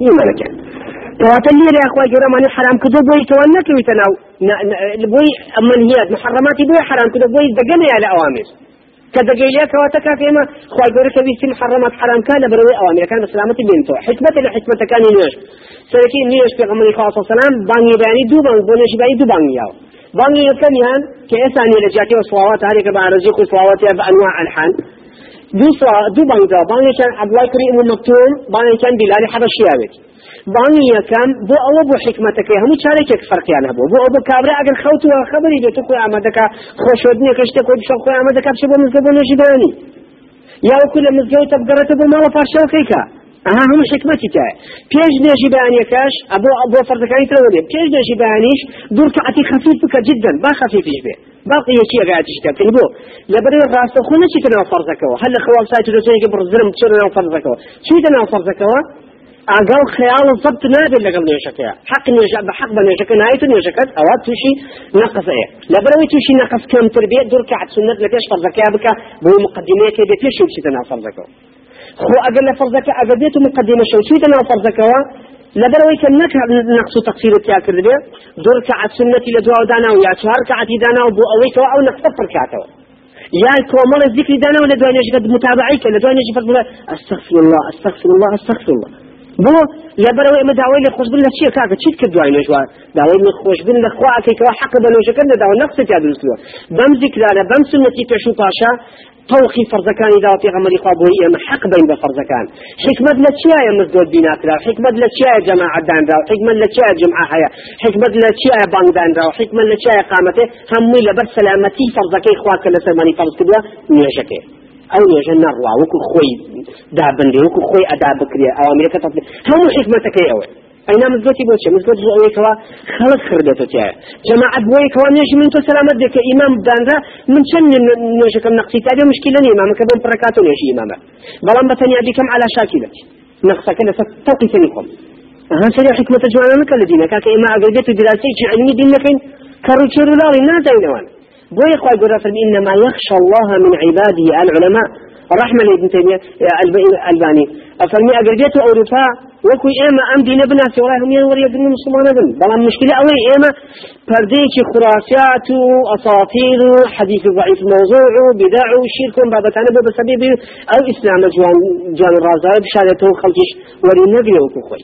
ملكا كواتە لێرە یاخوای گەورەمانی حرام. کردو بۆی کەوە نەکەویتە ناو بۆی منهیات محرماتی بۆی حرام کردو بۆی دەگەنەیە لە ئەوامێش کە دەگەی لێ کەواتە کاک ئێمە خوای گەورە کە ویستی محرمات حرامکان لە بەرەوەی ئەوامەکان بە سلامەتی بێنەوە حکمەتە لە حکمەتەکانی نوێش سەرەکی نوێش پێغەمبەری خوا سەلام بانگی بەیانی دوو بانگ بۆ نوێژی بەیانی دوو بانگی یاوە بانگی یەکەمیان کە ئێستا نێ لە جیاتی و سڵاوات هەرێکە بە عرەزی خو سڵاواتە بە ئەنواع ئەلحان دو دو بانگ دا بانگی كان عبد الله كريم مكتوم بانگی كان بلال حبشي آبت بانگی یکم بو أو بو حکمتك هم چارێکێک فرقیان هەبوو بۆ ئەو بۆ کابرا ئەگەر خەوتوە خبری دێت کوی ئامادەکە خۆشودنیە کەشتە کۆی بشە خۆی ئامادەکە بچ بۆ مزگە بۆ نێژی دانی. یا بگەڕێتە بۆ ماڵە پاشەکەیکە ئەها هەموو حکمەتی تایە پێش نێژی بەیانەکەش ئەبۆ بۆ فەرزەکانی ترەوە دێ پێش نێژی بەیانیش دوور کەعەتی خەفیف بکە جدا با خەفیفیش بێ. باقي يشي قاعد تشتغل بو لبري راس خونا شي تنا فرزكوا هل خواب سايت رسول برزرم تشرنا فرزكوا شي تنا فرزكوا أقل خيال ضبط نادر لقل نيشكا حق نيشك بحق بنيشكا نهاية نيشكا اوات توشي نقص إيه لبروي توشي نقص كم تربية دور كعد سنة لكيش فرزكا بك بو مقدمية كده تيشو شي تنا فرزكوا خو أقل فرزكا أقل بيتو مقدمة شو شي تنا فرزكوا لبروي كنك نقص تقصير تياكر بيه دور كعد سنة لدواء دانا ويا شهر كعد دانا وبو اويتو أو نقص فركاتو يا كومل الذكر دانا ولا دواني قد متابعيك لدواني فرق استغفر الله استغفر الله استغفر الله بۆ لەبەرەوەی ئمە داوای لە خۆشبن لە چیە کاکە چیت کرد دوای نێژوە داوای لە خۆشبن لە خواکەیەوە حق بە نوێژەکە لەداوە نەقسە تا دروستوە بەم ذکرانە بەم سنەتی پێش و طوخی فرزەکانی داوە پێغەمەری خوا بۆی ئێمە حق بین بە فرزەکان. حکمت لە چیایە مزگەوت بیناکرا؟ حکمت لە چیایە جەماعەت دانرا حکمت لە چیایە جمعە هەیە؟ حکمت لە چیایە بانگ دانرا حکمت لە چیایە قامەتێ؟ هەمووی لەبەر سەلامەتی فرزەکەی خوا کە لە سەرمانی فرز کردووە نوێژەکەی ئەو نوێژە نەڕوا وەکو خۆی دابندێ وەکو خۆی ئەدا بکرێ ئەوامەکە ئەینا مزگەوتی بۆچێ بۆ ئەوەیەکەوە خەڵک خردێتە تایە جەماعەت بۆیەکەوە نوێژی من تۆ سەلامەت دێکە ئیمام دانرا من چەند نوێژەکەم نەقسی تابێ مشکلە نیە ئیمامەکە بۆم پڕکات و نوێژی ئیمامە بەڵام بەتەنیا بیکەم على شاکلەتی نقصەکە لەسەر تەوقی تەنی خۆم ها سريع حكمة جوانا نكال لدينا كاك إما أقربيت دراسي علمي دين لكن كارو تشيرو لالي نازاينوان بوي إخوة قرر إنما يخشى الله من عباده العلماء. رحمة لابن تيمية الباني. أفرمي أقرجيت أوروبا وكو إيما أم دين بنا سوراي هم ينور يدن مسلمان بن. بلا مشكلة أوي إيما فرديك خرافات أساطير حديث ضعيف موضوع بدع شرك بابتانا بسبب أو إسلام جوان جوان الرازاي بشارته خلقش وري نبي وكو خوي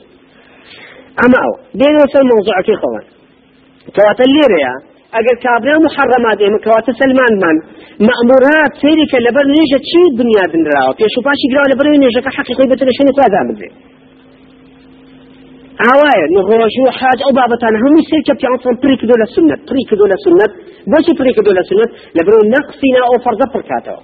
أما أو بين وصل موضوع في خوان كواتا الليريا اگر كابرا محرمات ايما كواتا سلمان من مأمورات سيرك لبر نيجا تشي الدنيا دنراو في شوفاشي قراو لبر نيجا كحقيقي بتلشيني كوادا عوايا نغوشو حاج أو بابتان هم يصير كبتي عنصر بريك دولا سنة. بريك دولا سنة. بوشي بريك دولا سنة. لبرو نقصنا أو فرض فركاتو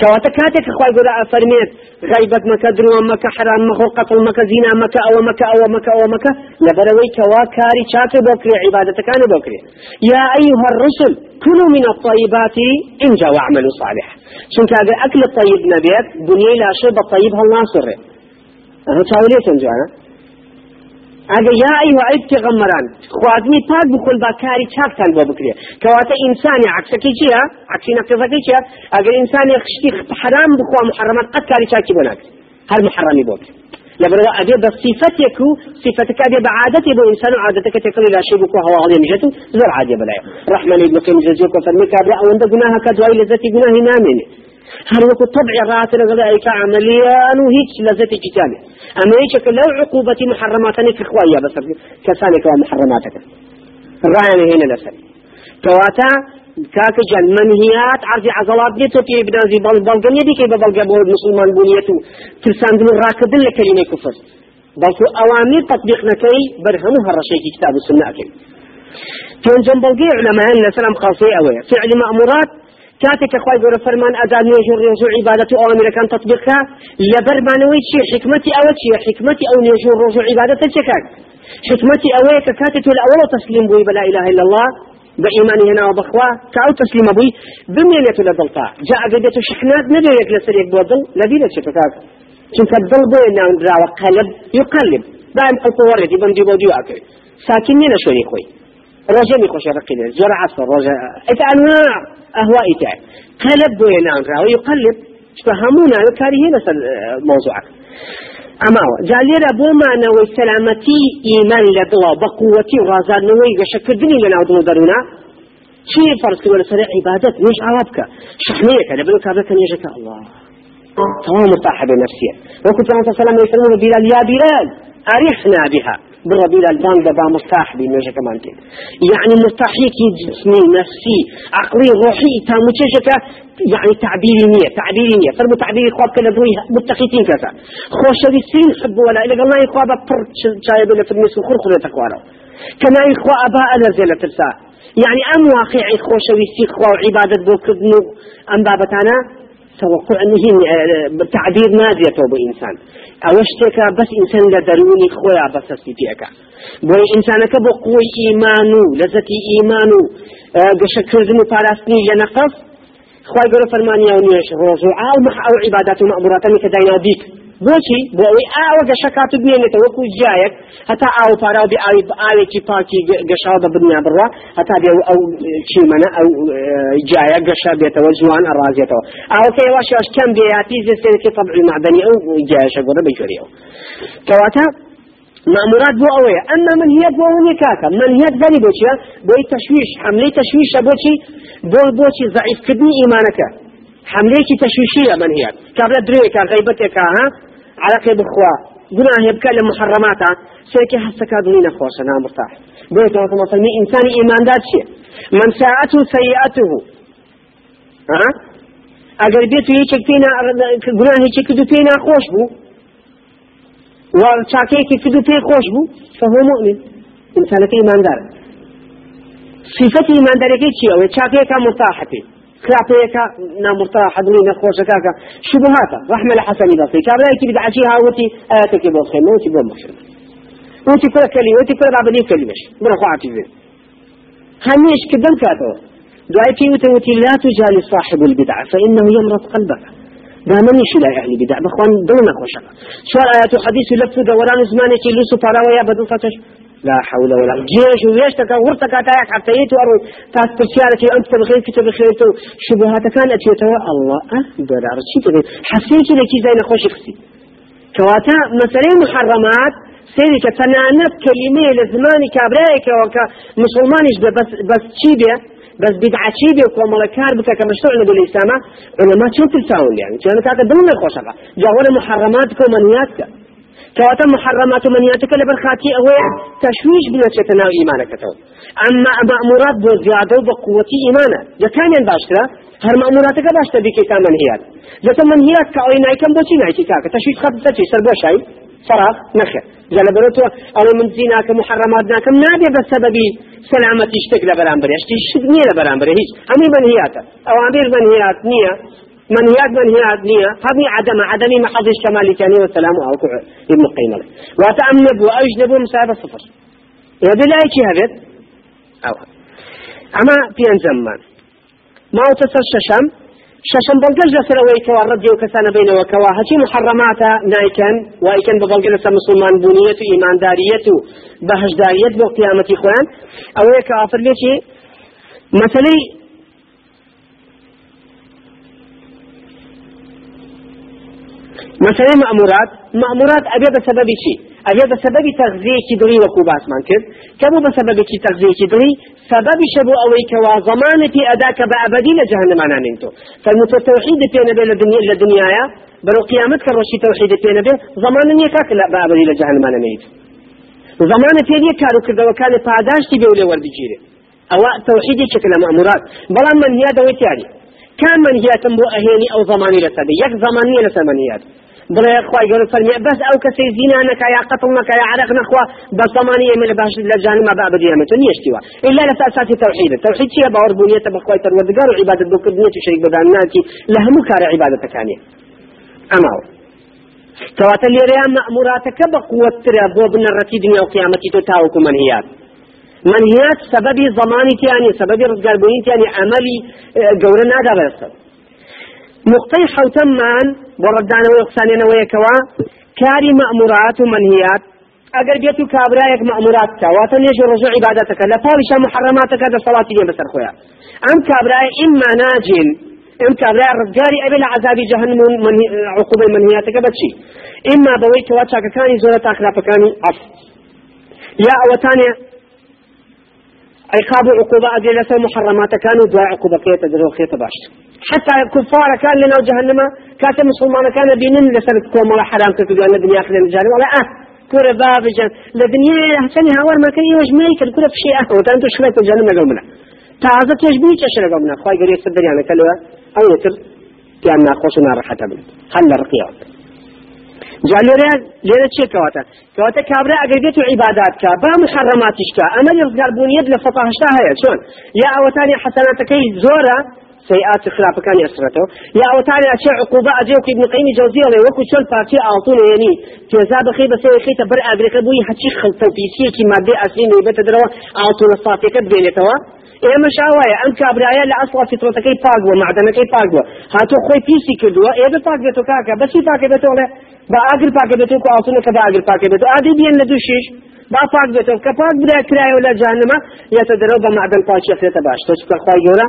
كواتا كاتك أخوي قول فرميت. غيبت مكة درو مكة حرام قتل مكة زنا مكة أو مكة أو مكة أو مكة لبروي كوا كاري شاك بوكري عبادة كان بوكري يا ايها الرسل كلوا من الطيبات ان جاء واعملوا صالح شنك اگر اكل الطيب نبيت دنيا لا شيء بالطيب هالناصر أنا تاوليت انجانا اگر يا ايها عيب تغمران خواتني پاک بخل با كاري چاكتان بو بكري كواتا انساني عكسكي چيا عكسي نقصكي چيا اگر انساني خشتي حرام بخوا محرمات قد كاري چاكي بناك هر محرمي بوك لبرا أبي بصفتك صفتك أبي بعادتي بو إنسان عادتك تكل لا شيء بكو هوا غادي مجتو زر عادي بلاي رحمن ابن قيم جزيك وفرمك أبي أو عند جناها كدواي لذتي جناه نامني هل وكو طبع رات لغذائك عمليا وهيك لذتي كتابي أما هيك لو عقوبة محرمات في إخوائي بس كسانك ومحرماتك. الرأي هنا لسل كواتا كاك جن منهيات عرض عضلات بيتو كي بنازي بل بلغن يدي كي ببلغ بول مسلمان بنيتو ترسان دل راكدن لكلمة كفر. بلكو أوامر تطبيق نكي برهمها الرشيك كتاب السنة أكي تنجم بلغي علماء لسلام خاصي أوي فعل مأمورات كاتك أخوي قول فرمان ادان يجور يجور عبادة أوامر كان تطبيقها لبر ما نويت شيء حكمتي أو شيء حكمتي أو يجور رجوع عبادة شكاك حكمتي اويك كاتت الأول تسليم بوي بلا إله إلا الله. بإيماني هنا وبخوا. كأو تسليم أبوي بمينة لدلتا جاء قديت شحنات نبيك لسريك بودل. لبيلة شتكاك چونك الدل بوي نام قلب يقلب. دائم ورد يبن دي بوديو أكي ساكن نينا شوني خوي. رجع ميخوش رقينا زور عصر رجع إتا أنواع أهوائي تاعي قلب بوي نام دراوة يقلب. فهمونا كاري هنا موضوعك ئەماوە جا لێرە بۆمانەوەی سەلامەتی ئیمان لە دڵە بە قووەتی و ڕازاردنەوەی گەشەکردنی لە ناو دڵ دەرونا چی فەرز کردوە لەسەر عیبادەت نوێژ ئاوا بکە شحنەیەکە لە بلو کابرەکە نێژەکە الله. تمام مرتاحة بنفسها وكنت عليه وسلم يسلمون بلال يا بلال أرحنا بها. برا بلال بان دبا مرتاح بنوجه كمان كده يعني مرتاحيك جسمي نفسي عقلي روحي تاموتشك يعني تعبيري نية تعبيري نية. فرمو تعبيري خواب كلا بروي متقيتين كذا. خوش السين حب ولا إلا الله يخواب بر شاي بلا الناس وخر خر تقواله كما يخوا أبا ألرزي ترسا. يعني أم واقعي خوش السين خوا عبادة بوكدنو أم بابتانا توقع نهين تعبير نازيته بإنسان أوشتك بس إنسان لدروني خويا بس سيتيك بوي إنسانك بقوي إيمانو لذتي إيمانو. قشكرزن وباراستني لنقص. خواهي قولوا فرمانيا ونيش رجوعا أو عبادات مأمورات كدينا بيك بۆچی؟ بۆ ئەوەی ئاوە گەشەکات بێنێتە وەکو جایەک هەتا ئاو پارا بێ ئاوی ئاوێکی پاکی گەشاو بە بنیا بڕوا هەتا بێ ئەو چیمەنە ئەو جایە گەشە بێتەوە جوان ئەڕازێتەوە. ئاوکە ێواش یاش کەم بێیاتی زێستێکی طبعی معدنی ئەو جایشە گۆرە بەجوێریەوە کەواتە مأمورات بو أوية أما من هي بو وني كاكا من هي ذلك بوشي بوي تشويش حملي تشويش بوشي بو بوشي ضعيف كدني إيمانك حمليك تشويشية من هي كابلا دريك غيبتك ها؟ على بخوا گناه بکە لە محرماتە سێکی هەستەکە دڵی نەخۆشە نامرتاح بۆیە کە مەسلمی ئینسانی ئیماندار چییە من ساعته سيئته. ها ئەگەر بێت و یەکێک پێنا گوناهێکی کرد و پێی ناخۆش بوو و چاکەیەکی کرد و پێی خۆش بوو فهو مؤمن ئینسانەکە ئیماندارە صفەتی ئیماندارەکەی چیە ئەوەی چاکەیەکە مرتاحە پێی كرافيك نامرتا حضرين نخوش كاكا شبهات رحمة الحسن بصري كابلا يكي بدعشي هاوتي آياتك بوخير موتي بو مخير وتي كل كلمة وتي كل رابني كلمة. برا خواتي ذي هميش كدن كاتو. دعيتي وتوتي لا تجالي صاحب البدعة فإنه يمرض قلبك. دامني شو لا يعني بدع بخوان دون خوشك. شو آيات حديث لفو دوران زمانك لسو فراويا بدو فتش. لا حول ولا جيش ويشتك ورتك تاك حتى يتو أروي تاك ترسيانك أنت بخير كتب بخير تو. شبهات كانت يتو الله عرشي تغير حسيت لك زين خوش خسي كواتا مسألة محرمات. سيري كتنانت كلمة لزمان كابرايك وكا مسلمانش بس بس تشيبه بس بدعة شيبه وكما كار بك كمشروع نبي الإسلام. علماء شو تلساون يعني؟ كانت هذا ضمن الخوشقة جاونا محرمات كومنياتك کەواتە محرمات و مەنیاتەکە لەبەر خاتی ئەوەیە تەشویش بنەچێتە ناو ئیمانەکەتەوە. ئەمما مەمورات بۆ زیادە و بە قوەتی ئیمانە. یەکانیان باشترە؟ هەر مەموراتەکە باشتە بیکەیت تا منهیات لەتە منهیات کە ئەوەی نایکەم بۆچی نایکی کاکە؟ تەشویش خەت بچی سەر بۆ شایی فراغ نەخێ. جە لە بەرەوە ئەوە من زیناکە محرمات ناکەم نابێ بە سەبەبی سەلامەتی شتێک لە بەرامبەر شتی شت نییە لە بەرامبەر هیچ. هەمووی بەنهیاتە ئەوان بێر بەنهیات نییە. منهيات منهيات نية هذه عدم عدم محض الشمال كان والسلام أو ابن القيم له. وتأمنب وأجنب مسافة صفر. يبي لا يجي هذا أو. أما في زمان. ما تصل ششم؟ ششم بلقل جسر ويكوا الرد وكسان بين وكوا هشي محرمات نايكن وإيكن ببلقل مسلمان بنية إيمان دارية بهج دارية بقيامة إخوان أو يكافر ليشي مثلي مثلا مأمورات مأمورات أبي بسبب شيء أبي بسبب تغذية كدري وكوباس من كذ كمو بسبب شيء تغذية كدري سبب شبو أويك وضمان في أداك بأبدي لجهنم أنا ننتو فالمتوحيد في نبي لدنيا لدنيا بلو قيامتك الرشي توحيد في نبي ضمان يكاك لا بأبدي لجهنم أنا نيت زمان في دي كارو كذا وكان فاداش تبي ولا ورد جيري أو توحيد شكل مأمورات. بلا من هي دويت يعني كان من هي تنبو أهيني أو ضماني لسبي يك ضماني لسمنيات بڵێ خی گەور فەرمی بەس ئەو کەسی زینانەکە یا قەتڵنەکە یا عرق نەخوا بە زمانی ئێمە لە باش لە جانما بابدیێمەتە نیشتیوە إلا لە ئاساسی توحید توحید چیە؟ بوونیەتە بەخوای پەروەردگار و عیبادت بۆکردنیەتی شەریک بەدانناتی لە هەموو کارە عیبادەتەکانی ئەماوە کەواتە لێرەیان مەأموراتەکە بە قووەترە بۆ بنەڕەتی دنیا و قیامەتی تۆ تاوەکو منهیات. منهیات سببی زمانی تیانی سببی ڕزگاربوونی تیانی عملی گەورە نادا بەستە نقطەی حوتەممان بۆ ڕدانەوەی قسانێنەوەی یەکەوە کاری مەأمورات و منهیات ئەگەر بێت و کابرایەک مەأمورات واتە نێژ ڕۆژە عیبادەتەکە لە پاڵیشە محرماتەکە دە سەڵاتی لێ بەسەر خۆیان ئەم کابرای ئیما ناجین أم كابرا رزقاري أبي عذاب جهنم من عقوبة منهياتك بتشي. إما بويت واتشاك كاني زورة اخلاف كاني عف يا أوتاني عقاب عقوبة أجل لسه محرمات كانوا دعاء عقوبة كيتا درو خيطة باش حتى كفار كان لنا جهنم كاتم مسلمان كان بينن لسنة كوم ولا حرام أن الدنيا خلال الجانب ولا أه كورة باب جن لدنيا حسني هوار ما كان يوج ميك الكورة بشيء أه وتانتو شلت الجانب لقومنا تازة تجبيه تشرى قومنا خواهي قريب صدر يعني كلوا. أو يتر. تيامنا خوشنا راحة بل خلى رقيات جالوريا لێرە چێ کەواتە کەواتە کابرا ئەگەر بێت و عیبادات کە با محرماتیشکە ئەمە ڕزگار بوونیت لە فەتاهشتا هەیە چۆن یا ئەوەتانی حەسەناتەکەی زۆرە سيئات خلاف كان يسرته. يا أو تعالى أشياء عقوبة أجيوك ابن قيم جوزية ولا وكو شل بارتي أعطونا يعني. تيزاب خيبة سوي خيطة بر أبريكا بوي حتى خلطة وفيسية كي مادة أسلين ويبت دروا أعطونا الصافية كبينتوا ئێمە شاوایە ئەم کابراایە لە ئەسڵ فیترۆتەکەی پاک بووە معدەنەکەی پاک بووە هاتۆ خۆی پیسی کردووە ئێدە پاک بێتەوە کاکە بەچی پاکە بێتەوە با ئاگر پاکە بێتەوە و ئاڵتونەکە با ئاگر پاکە بێتەوە ئادی بێن لە دوو شیش با پاک بێتەوە کە پاک برا کرایەوە لە جانمە یەتە دەرەوە بە معدەن پاچی ئەخرێتە باش تۆ چکە خی گەورە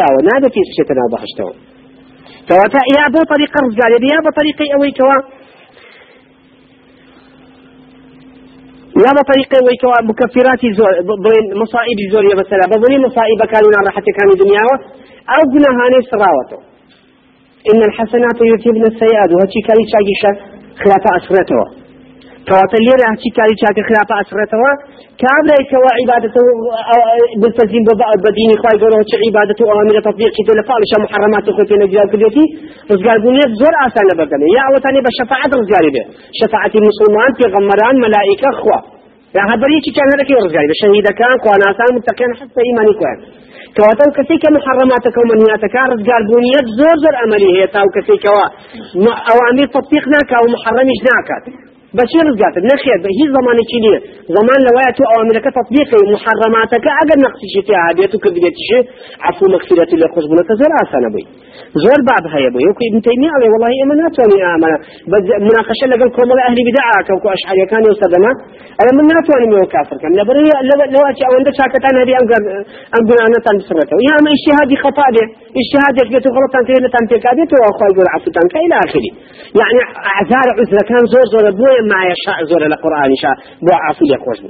یاوە نابێت پیس بچێتە ناو بەهشتەوە کەواتە یا بۆ طریقە ڕزگارێ یا بە طریقی ئەوەی کەوا لا بطريقة ويكوا مكفرات زور بين مصائب زور مثلا. بظني مصائب كانوا راحة كانوا دنيا أو جناهاني سراوته إن الحسنات يذهبن السيئات وهاتي كاري شاكيشا خلاف أسرته كواتا ليرة هاتي كاري شاكي خلاف أسرته كابلا يكوا عبادته بالتزيين بدين إخوائي قولوا هاتي عبادته أوامر تطبيق كتو لفعلش محرمات أخوتي نجال كديتي رزقال بنيت زور آسان لبردني يا أوتاني بشفاعة رزقالي به شفاعة المسلمان في غمران ملائكة أخوة يا هبري كان هذا كي رزقالي بشهيدة كان قواناسان متقين حتى إيماني كوان كواتو كسي كمحرماتك ومنهياتك رزقال بنيت زور زور أملي هي تاو كسي كوا أوامر تطبيقناك أو محرمش ناكات بشي رزقات نخير هي زمان كيلية زمان لوايا تو تطبيقي محرماتك أقل نقصي شي فيها بيتو كبديت شي عفو خوش بنا تزور آسانا بي زور بعض هيا بي يوكي ابن تيمية عليه والله إما ناتواني آمنا بس مناقشة لقل كومل أهل بدعاك وكو أشعري كان يوصدنا أنا من ناتواني ميو كافر كان لبري لو أتي أو عند شاكتان هذه أنقر أنقر أنا تنبسرته يا أما اجتهادي خطأ ده. اجتهادي بيتو غلط تنتهي لتنتهي كاديتو وأخوة يقول عفو تنكا إلى آخره. يعني أعذار عذر كان زور زور بوي ما يشاء زور القرآن شاء بو عفو يخوش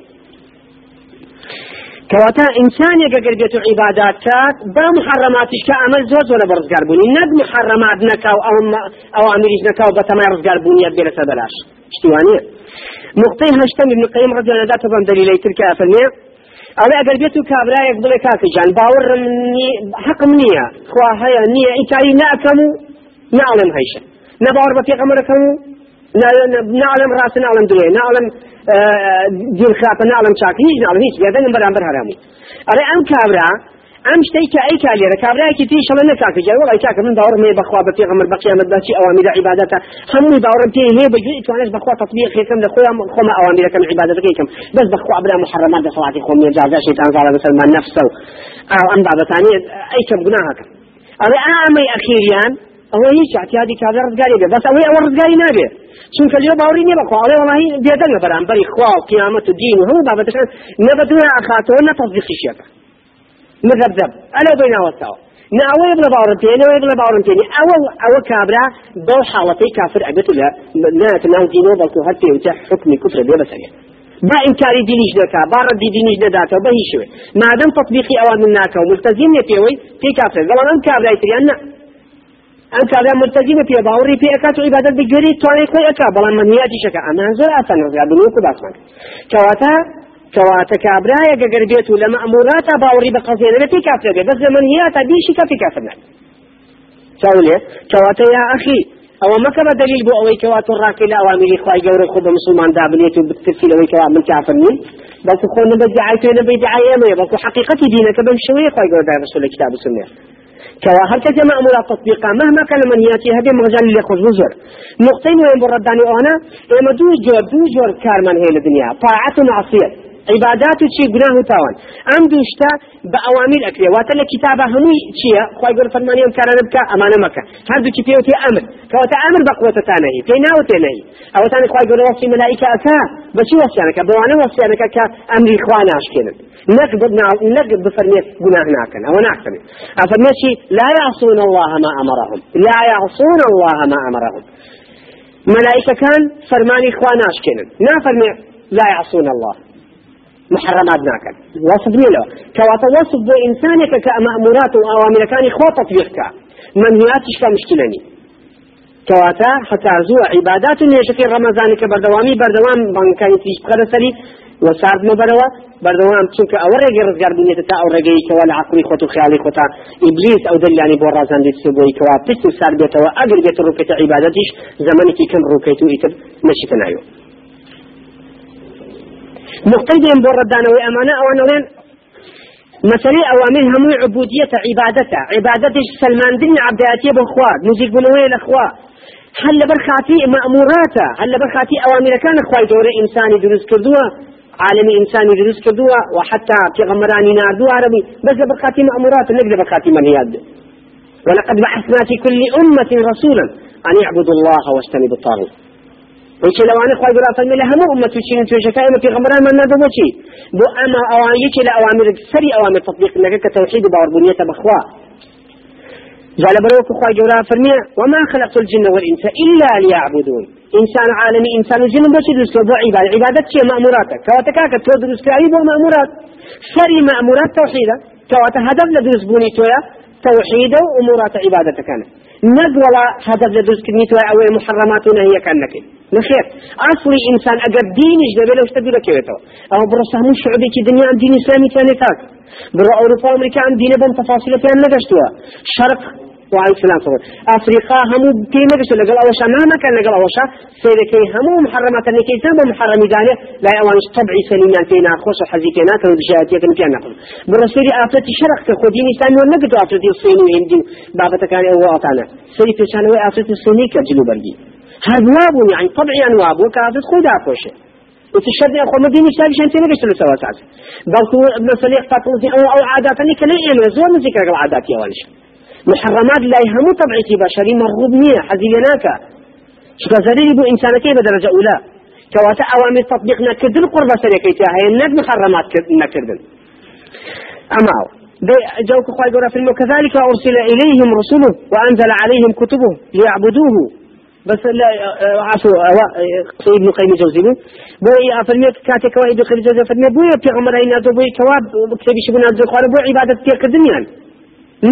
كواتا إنسان يقدر بيتو عبادات كات با محرماتش كأمل زور زور برزقار بوني ند محرمات نكاو أو أو أمريج نكاو بتما رزقار بوني يبير سبلاش. اشتوانية نقطة هشتم ابن القيم رضي الله عنه تفهم دليلي تلك أفلمية أولا أقل بيتو كابرا يقبل كاكي جان باور مني حق منية خوا هيا نية إنكاري نأكمو نعلم هيشا نباور بفي قمركم نعلم رأس نعلم دنيا نعلم دين خلافة نعلم شاكي هيج نعلم هيج هذا نمبر أمبر هرامي أري أم كابرا أم شتي كأي كاليرة كابرا كتير شلون نكاك جاي والله كاك من دور ما بخوا بفي غمر بقية مدباشي أوامر عبادته هم دور تي هي بجي توانش بخوا تطبيق كم لخويا خما أوامر كم عبادتك كم بس بخوا بلا محرمات بصلاة خوم يجازا شيطان قال مثل ما نفسه أو أم بعض ثانية أي كم جناهك أري أمي أخيريان هو هیچ اعتیادی کابرا ڕزگاری بێ بەس ئەوەی ئەوە ڕزگاری نابێ چونکە لێ باوری نییە بەخوا ئەڵێ وڵی بێدەن لە بەرامبەری خوا و قیامەت و دین و هەموو بابەتەکان نەبەدوێ ئاخاتەوە نەتەزدیقیشەکە مذبذب ئەلە بۆی ناوەستەوە ناوەیە بڵە باوەڕم پێ نەوەی بڵە باوەڕم پێنی ئەوە ئەوە کابرا بەو حاڵەتەی کافر ئەبێت لە ناتە ناو دینەوە بەڵکو هەر پێوتە حکمی کوفر بێ بەسەرێ با إنكاري دينيش دكا با ردي دينيش داتا بهي شوي. ما دام تطبيقي أوامر ناكا وملتزم يتيوي في كافر. قال أنا كافر يتريان ئەم کابرا مرتەجیمە پێ باوەڕی پێ ئەکات و عیبادەت بگەری توانێت خۆی ئەکا بەڵام منیاتی شەکە ئەمان زۆر ئاسان ڕزگار بنووکو باسمان کەواتە کەواتە کابراایە گەگەر بێت و لە مەموراتە باوەڕی بە قەزێنە پێی کافر بێت بەس لە منهیاتە بیشی کەفی کافر نات چاولێ کەواتە یا ئەخی ئەوە مەکە بە دلیل بۆ ئەوەی کەواتە ڕاکەی لە ئەوامیری خی گەورە خۆ بە مسلمان دابنێت و بترسی لەوەی کەوا من کافر نین بەڵکو خۆ نەبە دعای تێ نەبەی دعای ئێمەیە بەڵکو حقیقەتی دینەکە بەم شێوەیە خی گەورە دای رسول کتاب و سنە كوا هر كجا مأمورة تطبيقا مهما كان من ياتي هذه مجال اللي خذ وزر نقطين وين برداني أنا إما دو جور دو جور كار من هي الدنيا طاعة ومعصية عیبادات و چی گناه و تاوان. ئەم دوو شتا بە ئەوامیر ئەکرێ. واتە لە کتابە هەمووی چییە؟ خی گەر فەرمانی ئەم کارانە بکە ئەمانە مەکە. هەردووکی پێوتی ئەمر کەواتە ئەمر بە قوتەتانەی پێی ناوتێنەی ئەوەتانی خی گەر وەسی مەلایکە ئەکا. بەچی وەسیانەکە بەوانە وەسیانەکە کە ئەمری خوا ناشکێنن. نەک بفەرمێت گناه ناکەن. ئەوە ناکەن. ئەفەرمێکی لا يعصون الله ما أمرهم. لا يعصون الله ما أمرهم. ملائكة كان فرماني خوا ناشكێنن نافەرمێ لا يعصون الله. محرمات ناکەن. وەصف نیلەوە کەواتە وەصف بۆ ئینسانێکە کە ئەمەمورات و ئەوامرەکانی خۆ تەطبیقکە منهیاتیشکە مشکلنی کەواتە حتازوە عیبادات و نێژەکەی ڕەمەزانی کە بەردەوامی بەردەوام بانکانی تریش بخەرە سەری وەساردمە بەرەوە بەردەوام چونکە ئەوە ڕێگە ڕزگاربوونێتە تا ئەو ڕێگەی کەەوە لە عقلی خۆت و خیالی خۆتا ئیبلیس ئەو دەلیانی بۆ ڕازاندی سبوویکەوە پشت و سار بێتەوە ئەگەر بێت ڕووکەتە عیباەتیش زمانێکی کەم ڕووکەیت و ئیتر نەشیکە نایوە مقتدين بوردان وأمانة أو أنولين مسألة أوامر هم عبودية عبادته عبادته سلمان دين عبداتي بخوا نزيق بنوي الأخوة هل برخاتي مأموراته هل برخاتي أوامر كان أخوة دور إنساني دروس كردوها عالمي إنساني دروس كردوها وحتى في غمراني ناردو عربي. بس برخاتي مأمورات نقدر برخاتي منهيات ولقد بعثنا في كل أمة رسولا أن يعبدوا الله واجتنبوا الطاغوت. وش لو أنا خواهي برا فرمي لهم أمة تشين توشكاء في غمران من نادو بوشي بو أما أوامر لا أوامر سري أوامر تطبيق لك كتوحيد باور بنية بخوا جعل بروك خواهي جورا فرمي وما خلقت الجن والإنس إلا ليعبدون. إنسان عالمي إنسان الجن بس يدرس بو عبادة عبادة شيء مأموراتك كواتكاك تدرس كأي بو مأمورات. سري مأمورات توحيدة كواتا هدف لدرس بوني تويا توحيد وأمورات عبادة كانت نقوى ولا هدف لدرس كنيت أو محرمات هي كانك نخير. أصلي إنسان أجر دينش دبي لو اشتبه لك يوتو أو برسهم الشعوبي كي دنيا عن دين إسلامي ثاني تاك. برا أوروبا وأمريكا عن دين بهم تفاصيل فيها نقشتوا. شرق وعليه السلام صبر أفريقيا همو كي نقشتوا. لقل أوشا ما كان لقل أوشا. سيدكي همو محرمات أنكي سبب محرم دانه لا يوانش طبعي سليمان فينا خوش حزيكينا كانوا بجهاتية كانوا فيها نقل برسولي أفريقيا شرق كخو دين إسلامي ونقدوا أفريقيا الصيني وهندي. بابا كان هو أطانا سيدي كان هو أفريقيا الصيني كجلو هذا واب يعني طبعي أنواب وكافة خدا كوشه وتشرد أخو مدينة سالي شنتين ليش سوا ساعات بلكو مسألة فاطمة أو أو عادات اللي كلا يعمل زور من ذكر العادات يا والش محرمات لا يهمو طبعي بشري مرغوب نية حزيناك شو زريري بو إنسانك بدرجة أولى؟ كواتا أوامر تطبيقنا كدل قربة سريكيتها هي الناد محرمات نكردن أما جوك خواهي قرأ في كذلك أرسل إليهم رسله وأنزل عليهم كتبه ليعبدوه. بس لا عفوا ابن قيم جوزي بوي افرميت كاتك وايد قيم جوزي افرميت بوي عمر اين بوي كواب كتبي شبنا الزخوان بوي عبادة في الدنيا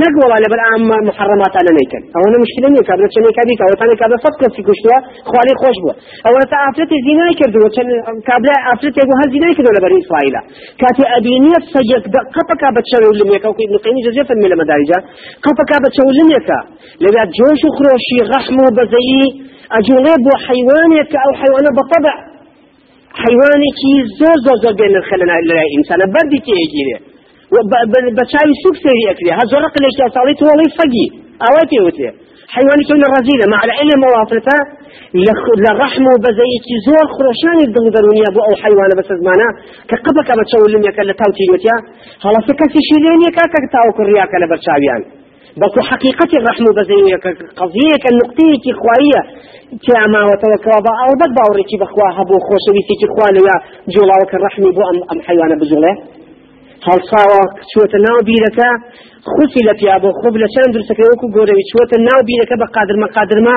نقوى ولا بالعام محرمات على نيكن أو أنا مشكلة نيك هذا شنو كابيك أو ثاني كذا صدق في كشوا خوالي خوش بو أو أنا تعافرت زنا كردو. كان كابلا عفرت يقول هل زنا كردو لبني إسرائيل؟ كاتي ابينية سجد قطك بتشرو لميك أو ابن قيم جوزي من المدارجة قطك بتشرو لميك لبيت جوش خروشي غحمو بزيي أجولي بو حيوانك أو حيوان بطبع. حيوانك زور زور زور بين الخلنا الإنسان بردي تيجي بشاوي سوق سيري أكلي هزرق ليش أصالي تولي فقي أواتي. وتي حيواني كون رزيلة مع العلم مواطنتا لرحم وبزيك زور خرشان الدم درونيا بو أو حيوان بس زمانا كقبك بتشاول لم يكن لتاوتي وتيا خلاص كسي شيلين يكاك تاو كرياك لبرشاويان بەڵکو حقیقەتی ڕحم و بەزەیە قضیەکە نقطەیەکی خوایە کیاما وتەوەکەوە بە ئەو بەد باوڕێکی بەخوا هەبوو خۆشەویستێکی خوا لەوە جوڵاوەکە ڕحمی بۆ ئەم ئەم حیوانە بجوڵێ هەڵساوە چوەتە ناو بیرەکە خوسی لە پیا بۆ خوب لە چەند درسەکە وەکو گۆرەوی چوەتە ناو بیرەکە بە قادرمە قادرما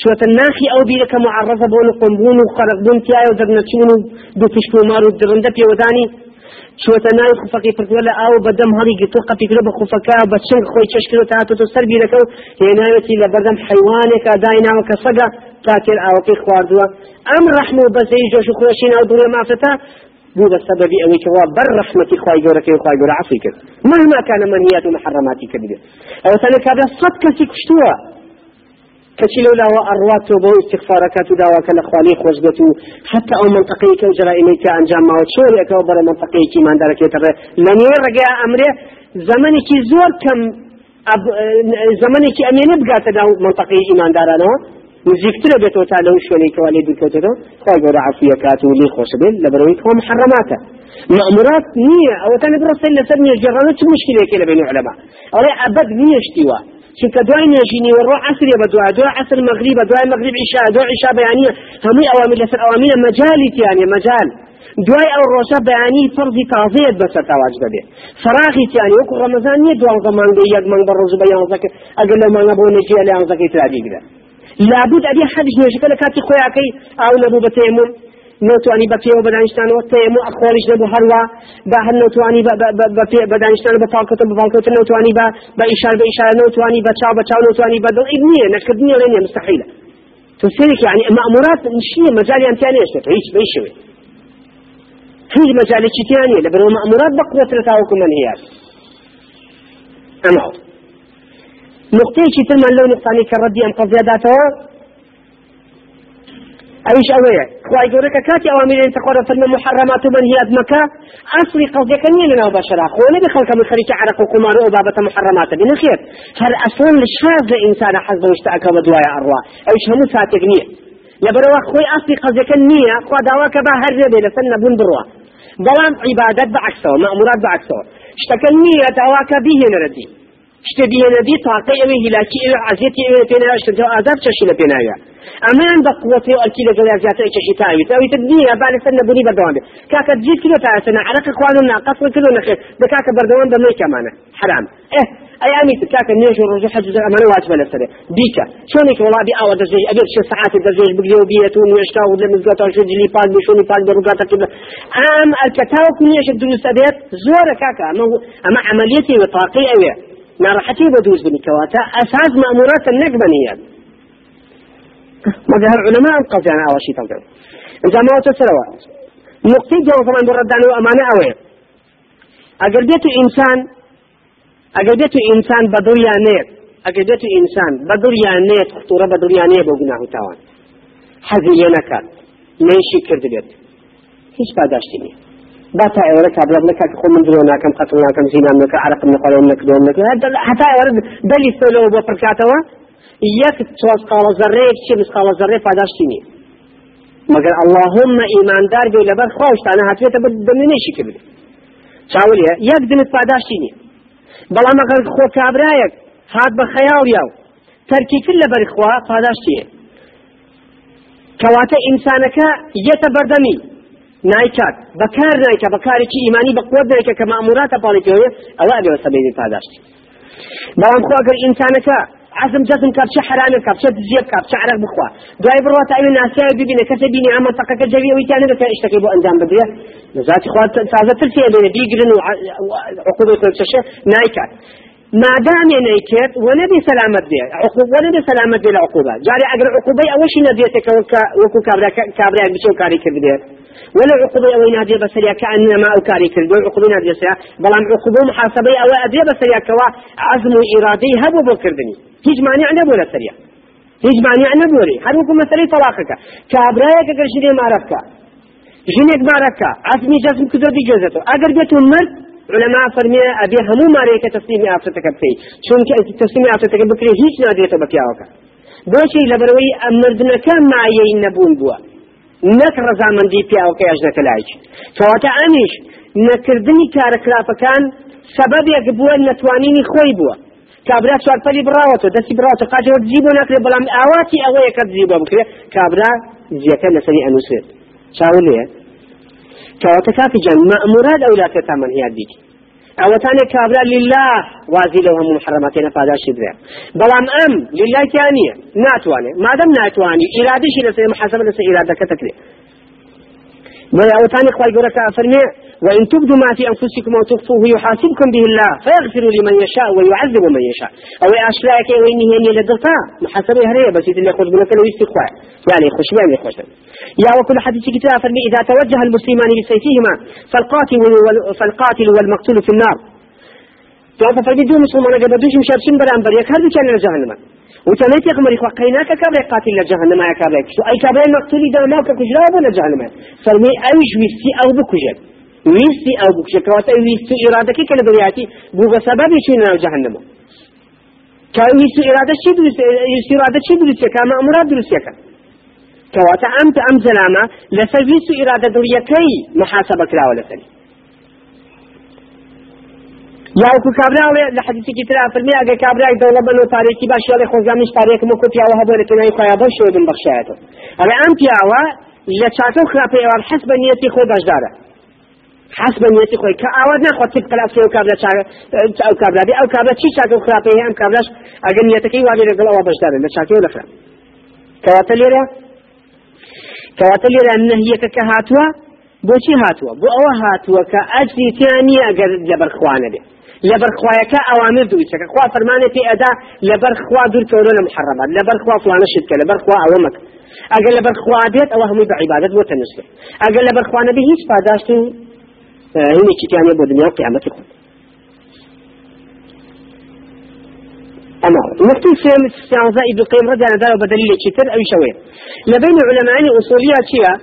چوەتە ناخی ئەو بیرەکە معرضە بۆ نقمبوون و خەرقبوون تایە و دەرنەچون و دوو پشت و درندە پێوەدانی شوتە ناوی خوفەکەی پردووە لە ئاو بەدەم هەڵی گرتو قەپی کرد بە خوفەکە بە چنگ خۆی چشکرد هاتۆ سەر بیرەکە و هێناوێتی لە بەردەم حیوانێکە دایناوە کە سەگە تاکر ئاوەکەی خواردووە ئەم ڕەحم و بەزەی جۆش و خۆشی ناو دوڵێ مافرەتە بو بسبب أوي كوا بر رحمة خواي جورك وخواي جور عفو كر مهما كان منهيات ومحرمات كبيرة أو ثاني كذا صد كسي كشتوا كشي لولا وأروات بو استغفارك دعواك لخوالي خوزبتو حتى أو منطقيك وجرائمك أنجام ما وشوريك وبر منطقيك من دارك يتر لن يرجع أمره. زمنك زور كم أب... زمنك أمين بقى تداو منطقي إيمان دارنا نزیکترە بێتەوە تا لەو شوێنێکەوە لێ دوکەوتەوە خۆی گەورە عفویەکات و لێ خۆش بێت لە بەرەوەی کۆ محرماتە مأمورات نییە ئەوە تەنە بڕستە لەسەر نێژێڕانە چ مشکلێکی لە بین علەما ئەڵێ ئەبەد نییەشتیوە چونکە دوای نێژینی وەڕۆ عسرێ بە دوای دوای عسر مغریب دوای مغریب عیشا دوای عیشا بەیانیە هەمووی ئەوامر لەسەر ئەوامینە مەجالی تیانێ مەجال دوای ئەو ڕۆژە بەیانی فەرزی تازەیەت بەسەر تاواج دەبێ فراغی تیانی وەکو ڕەمەزان نییە دوانزە مانگە یەک مانگ بە ڕۆژ بە یانزەکە ئەگەر لەو مانگە بۆ نەجیە لە یانزەکەی ترابیگرە لابد ئەبێ حەدش نوێژەکە لە کاتی خۆیاکەی ئاو نەبوو بە تێمون نوتوانی بە پێوە بەدانیشتانەوە تێمو ئەخۆریش نەبوو هەروە با هەر بەدانیشتان بە پاڵکەتە بە پاڵکەوتە نوتوانی بە بە ئیشار بە ئیشار نوتوانی بە چاو بە چاو نوتوانی بە دڵ نییە لێ نیە مستحیلە تفسيرك يعني مأمورات شيء مجال يمتاني يشتت هيش بيشوي هيج مجال شتياني لبنو مأمورات بقوة لتاوكم من هي. أما شتل من لو نقطاني كردي أم قضية داتوا أيش أوية خواهي قولك كاتي أوامر أن تقول فلما محرمات من هي أدمكا أصلي قصدك أني لنا بشرا. خونا بخلق من خريج عرق وقمار وبابة محرمات. بن خير هل أصلا لشاز إنسان حظه اشتأك ودوايا أروا. أيش همو ساتق نية. لبروا خوي أصلي قصدك النية خوا دواك با هر نبي لسن بون بروا. بلان عبادات بعكسه مأمورات بعكسه اشتكى النية دواك به نردي اشتبه نبي طاقة اوه هلاكي اوه عزيتي اوه بينا اشتبه عذاب تشيل بينا أمان بقوتي والكي لقل ازيات إيش شتاوي تاوي تدنيا بعد سنة بني بردوان كاكا تجيد كيلو تاسنا عرق اخواننا قصر كيلو نخير بكاكا بردوان بمي كمانا حرام. آه اي امي تكاكا نيش ورجو حج امانة واجب لسنة بيكا شونك والله بي اوا دزوج ابير شو ساعات دزوج بقليو بيتون ويشكا ودل مزقاتا وشو جلي باق بشوني باق برقاتا كده ام الكتاو كنيش الدروس ابيت زورة كاكا اما عمليتي وطاقي اوه ناڕەحەتی بە دروست بنی کەواتە ئەساس مەموراتە نەک بەنیە مەگە هەر علەما ئەم قەزیان ئاوەشی تەڵگەن ئەجا ماوەتە سەرەوە نقطەی جوازەمان بۆ ڕەدانەوە ئەمانە ئەوەیە ئەگەر بێت ئینسان ئەگەر بێت ئینسان بە دڵیانێت ئەگەر بێت ئینسان بە دڵیانێت خطورە بە دڵیانەیە بۆ گوناه و تاوان. حەزی لێ نەکات لێشی کرد بێت هیچ پاداشتی نییە با تا ئێوە کابرا نکات خۆ من درۆ ناکەم قەتڵ ناکەم زینام نەکە عرقم نەخۆڵم نەکردۆم نەکە حتا ئێوە دەلی سۆلەوە بۆ پڕکاتەوە؟ یەک تۆز قاڵە زەڕەیەک چی مسقاڵە زەڕێ پاداشتی نییە مەگەر اللهم ئیماندار بێ لەبەر خۆشتانە هاتوێتە بمێنێشی کرد چاولیە یەک دنت پاداشتی نییە بەڵام ئەگەر خۆ کابرایەک هات بە خەیاڵ یاو تەرکی کرد لەبەر خوا پاداشتیە کەواتە ئینسانەکە یەتە بەردەمی. نایکات بەکار نایکە بەکارێکی ئیمانی بەقوت نایکە کە مەموراتە پاڵێکەوەیە ئەوە ئەبێ سەبەی پاداشتی. بەڵام خۆ ئەگەر ئینسانەکە عزم جزم كاب شي حرام كاب شي زيب كاب شي عرق بخوا دواي بروات اي ناسيا بيبينا كسي بيني عم منطقه كجبي ويتان لك اشتكي بو انجام بديه نزات اخوات سازه ترسي بين بيجرن وعقوبه كل شيء نايكات ما دام نيكت ونبي سلامت بيه عقوبة ونبي سلامت بيه العقوبة جاري أجر عقوبة أول شيء نبيتك وكو كابرا كابرا بشو كاري كبديه ولا عقوبة أو نادية بسريا كأنما أو كاري كردو عقوبة نادية بسريا بلام عقوبة محاسبة أو أدية بسريا كوا عزم وإرادي هبو بكردني هيج مانع نبو لسريا هيج مانع نبو لي هروكو مثلي طلاقك كابرايك كجري معرفك ژنێک بارەکە ئاسمی جەزم کردۆ دیگەزێتەوە. ئەگەر بێت و مرد لەما فەرمیە ئەبێ هەموو مارەیەکە تەسلیمی ئافرەتەکە بکەیت. چونکە تەسلیمی ئافرەتەکە بکرێ هیچ نادرێتە بە پیاوەکە. بۆچی لەبەرەوەی ئەمردنەکە مایەی نەبوون بووە. نەک ڕزامەندی پیاوەکە یاژنەکە لایک کەواتە ئەمیش نەکردنی کارە خراپەکان سەبەبێک بووە نەتوانینی خۆی بووە. کابرا چوارپەلی بڕاوەتە دەستی بڕاتە قاچەوە جی بۆ ناکرێت بەڵام ئاواتی ئەوەیە کە جی بۆ بکرێت کابرا جیەکە لەسەری ئەنووسێت. چاو لێ. کەواتە کاتی جان مەموراد ئەولاتە تامەن هیاد بیتی ئەوەتانێک کابرا للا وازی لەوە هەموو حرەماتێنە پاداشی بێ. بەڵام ئەم للایان نییە؟ ناتوانێت مادەم ناتوانی. ئیرادیشی لەسێ محەسەب لەسەر ئیرادەکە تەکرێت بەڵێ ئەوەتانی خخوای گەورەکە ئەفەرمێ وإن تبدوا ما في أنفسكم أو تخفوه يحاسبكم به الله فيغفر لمن يشاء ويعذب من يشاء. أو أشلاك هي اللي لدغتا محاسبة هرية بس اللي يخرج منك لو يعني خش بهم يخش يا وكل حديث كتاب أفرمي إذا توجه المسلمان بسيفهما فالقاتل فالقاتل والمقتول في النار. تو فرمي دو مسلمان قبل دوش مشارشين برامبر يكهر كان لجهنم وتميت يغمر إخوة قيناك كابل قاتل لجهنم يا كابل أي مقتول إذا ما كجرا ولا جهنم. فرمي أيش ويستي أو بكجر ويستي أو بكجر كواتا ويستي إرادك كلا برياتي بو بسبب شنو جهنم كويس إرادة شي درس إرادة شي درس كما أمراد درس كا كواتا أمت أم زلامة لسويس إرادة دوريكي محاسبة كلا ولا سني یا وەکو کابراڵێ لە حەدیثێکی ترا فەرمی ئەگە کابرای دەوڵە بن و تارێکی باش یاڵێ خۆزانش تارێکم و کوتیاوە هەبوو لە تنای خۆیان بەو شێوە بن بەخشایەتەوە ئەڵێ ئەم پیاوە لە و بە حس بە نیەتی خۆی. کە ئاوا ناخوا تیب کلاسی ئەو کابرا ئەو کابرابی ئەو کابرا چی چاکە و خراپەیە ئەم کابراش ئەگەر نیەتەکەی واێ لەگەڵ ئەوە بەشدارن لە چاکەی و لەخرا کەواتە لێرە؟ کەواتە لێرە نەهیەکە کە هاتووە؟ بۆچی هاتووە؟ بۆ ئەوە هاتووە کە ئەجری تیانی ئەگەر لەبەرخواانە بێت لەبەرخواەکە ئەوامر دوویچەکە. خوا فەرمانە پێ ئەدا لەبەرخوا دوورکەورە لە محەڕەبات لەبەرخوا فلانە شتکە لەبەرخوا ئەوە مەکە. ئەگەر لەبەرخوا بێت ئەوە هەمووی بە عیبادت بۆ تەنشت ئەگەر لەبەرخوانە بێ هیچ پاداشت و هني كتاني بو دنيا قيامة خود أما نقطة سيم استعزاء ابن القيم رضي الله عنه بدليل كتير أو شوية. لبين علماء أصولية شيئا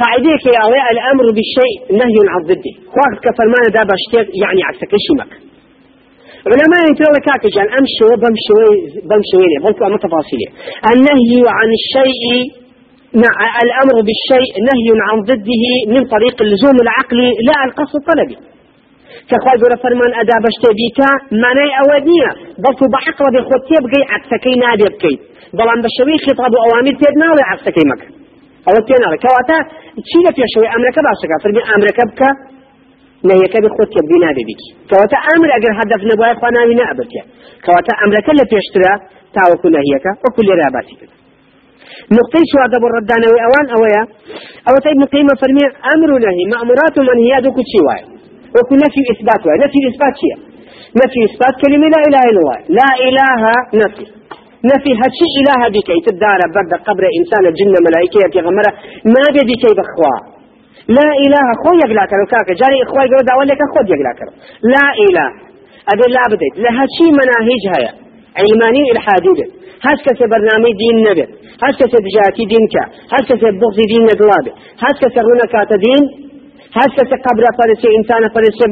قاعدة كي الأمر بالشيء نهي عن ضده خواك كفرمان دا باشتير يعني عكسك الشمك علماء يقول لك كاكجان أمشي بمشي بمشي بلكو أما تفاصيله النهي عن الشيء الأمر بالشيء نهي عن ضده من طريق اللزوم العقلي لا القصد الطلبي. كخوای گەورە فەرمان ئەدا بەشتێ بیکە مانای ئەوە نییە بەڵکو بە عقڵ بێ خۆ تێ بگەی عکسەکەی نابێ بکەیت بەڵام بە شەوەی خێتاب و ئەوامیر تێت ناڵێ عکسەکەی مەکە ئەوە پێ ناڵێ کەواتە چی لە پێشەوەی ئەمرەکە باشەکە فەرمی ئەمرەکە بکە نهیەکە بە خۆت تێبگەی نابێ بیت کەواتە ئەمر ئەگەر هەدەف نەبووە خوا ناوی نەبرتێ کەواتە ئەمرەکە لە پێشترە تاوەکو نهیەکە وەکو لێرە باسی کرد نقطة شواذ أبو الردانوي أوان أويا. أو تيب قيمة فرمي أمر نهي مأمورات ومنهيات شيء واي. وكل نفي إثبات واي. نفي إثبات شيء نفي إثبات كلمة لا إله إلا الله. لا إله نفي. نفي هاتشي إله بك تدار برد قبر إنسان الجن ملائكة في غمرة ما بيدك بخوا. لا إله خو يقلا كرو. كاك جاري إخوة يقولوا دعوة لك خود يقلا كرو. لا إله. أبي لا بديت لها شي مناهج هيا. علماني الحاديد هاش كسي برنامج دين نبي هاش كسي دجاتي دينك هاش كسي بغضي دين نقلابي هاش كسي رونكات دين هاش كسي قبر فرسي إنسان فرسي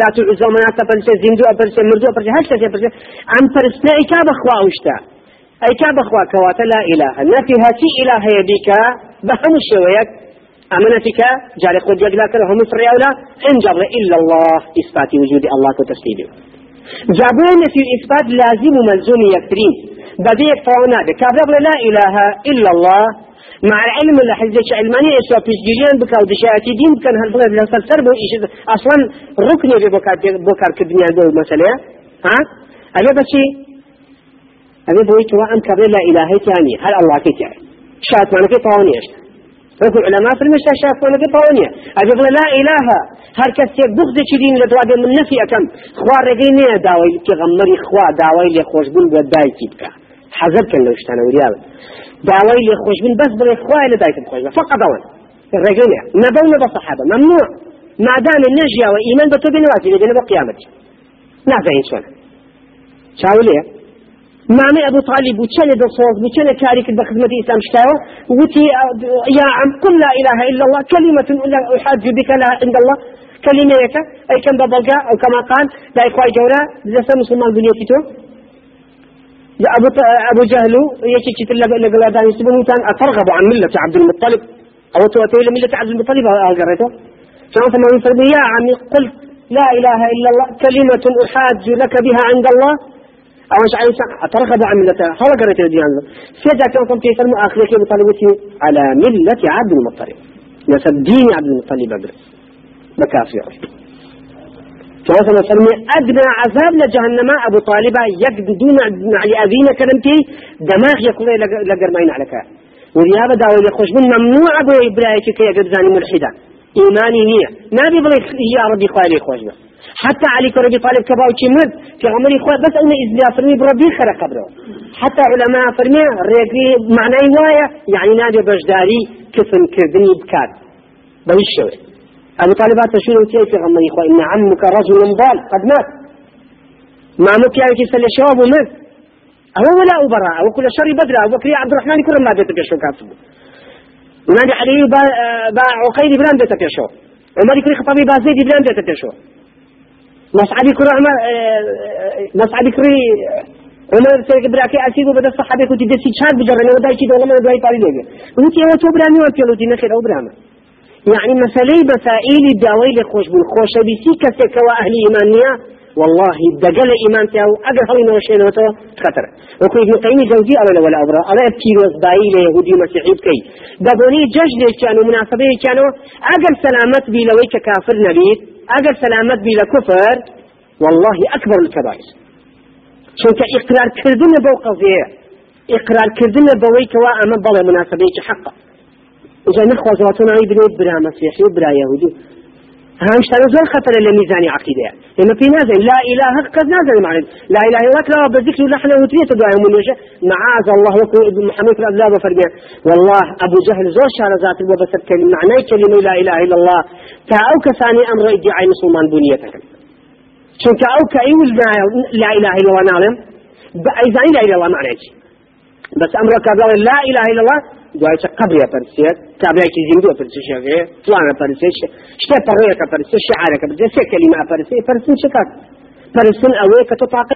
لا تعزو مناتا فرسي زندو فرسي مردو فرسي هاش كسي فرسي عم فرسنا إكاب أخوة وشتا أي كاب أخوة كواتا لا إله نفي هاتي إله يديك بهم الشويك أمنتك جاري قد يقلاك لهم الرياولة إن جبر إلا الله إثبات وجود الله وتسليمه جابوين في الإثبات لازم وملزوم يكترين. بديك فونا بكابر لا إله إلا الله. مع العلم اللي حزيش علمانية إسوا بيجيريان بكا ودشاياتي دين كان هالبلد لسر سربو إيش أصلا ركن بكار بكار كدنيا دول مسألة. ها؟ أبي بشي أبي بويت وأن كبر لا إله ثاني هل الله كتير شات معنى كي طواني أشتر وكل علماء في المشتى شافوا لك طوانية أجل لا إله هر كس بغض چدين لدواد من نفي أكم خوار رقيني داوي كغمري خوا داوي لخوش بول بداي كيبكا حذر كان لو اشتانا وريال داوي لخوش بول بس بلي خوا لداي كبخوش فقط أول الرقيني نبونا بصحابة ممنوع. ما دام النجية وإيمان بتو بنواتي لدينا بقيامتي نازعين شونا شاوليه معنى أبو طالب وشان بصوت وشان كاريك بخدمة إسلام شتاوه وتي يا عم قل لا إله إلا الله كلمة لا أحاج بك لها عند الله كلمة يكا أي كم ببلغا أو كما قال لا إخوة جورا لسا مسلمان بنيتي يا أبو أبو جهل يكي إلا قال داني سبحانه وتعالى أترغب عن ملة عبد المطلب. أو توتي ملة عبد المطلب قريته. شلون ثم يقول يا عمي قلت لا إله إلا الله كلمة أحاج لك بها عند الله. مش عايز أترغب عن الديان سيدا كان كم في فيلم آخر كي مطالبتي؟ على ملة عبد المطلب. نسب دين عبد المطلب أدرس. بكافر فوصل وسلم أدنى عذاب لجهنم. أبو طالب يقددون على أذين كلمتي. دماغ يقول لقرمين على كا ولهذا داول يخرج من ممنوع أبو إبراهيم كي يقدر زاني ملحدا إيماني نية. نبي بغي يا ربي خوالي خوش بس. حتى علي كربي طالب كباو مد في عمري خواه بس أنا إذا فرمي بربي خرق قبره حتى علماء فرمي ريقي معنى وايا يعني نادي بجداري كفن كردني بكاد. بوش شوي. أبو طالبات شنو تي في عمري خواه إن عمك رجل ضال قد مات. ما مكي يعني كيف سلي شواب ومات هو ولا أبراء وكل شر بدرة وبكري عبد الرحمن كل ما بيتك شو كاتبه. ونادي علي با, با عقيل بلان بيتك شو. عمر كري خطابي بازيدي بلان بيتك شو. مصعبي كري عمر مصعبي كري عمر سيك براكي أسيد وبدا الصحابة كنت دسي شاد بجرني وداي كده والله ما داي طاري ليه قلت يا تو برامي وانت لو دينا خير أو برامي يعني مسألة مسائل الدواوي لخوش بالخوش بيسي كسك وأهل إيمانية والله دقل إيمان تاو أجر هلي نوشين وتو خطر. وكل ابن قيم جوزي على ولا أبرا على أبكي وزباي ليهودي مسيحي بكي دقوني ججل كانوا مناسبة كانوا أجر سلامت بي لويك كافر نبيت أجر سلامت بي لكفر والله أكبر الكبائر. ئقرار کردنە بەو قەزەیە ئقرار کردنە بەوەی کەوا ئەمە بەڵێ مناسبەیەکی حەقە إذا نخوازەوەتونەوەی بنێت برا مەسیحی و برا هامشتان زۆر خطر لە میزانی عقیدەیە لما في نازل لا إله نازل معنى لا إله إلا الله بذكر لحنا وتريت دعاء من وجه معاذ الله وكو محمد بن الله بفرمي والله أبو جهل زور شار ذات وبسط كلمة معنى كلمة لا إله إلا الله. تا أو كثاني أمر ادعاء مسلمان بنيتك. ئەو کە ئەیول لا إله إلا الله ناڵێم بەئیزانی لا إله إلا الله معنەیەکی بس کابراڵێ لا إله إلا الله. دوایچە قبرێ پەرسێت کابراایکی زیندوە پرسی شێغێ فلانە پەرسێ شتە پەڕەیەکە پەرسێ شعارەکە بجێ سێ کەلیمە پەرسێ پەرسن چکات پەرسن ئەوەیە کە تۆ تاقە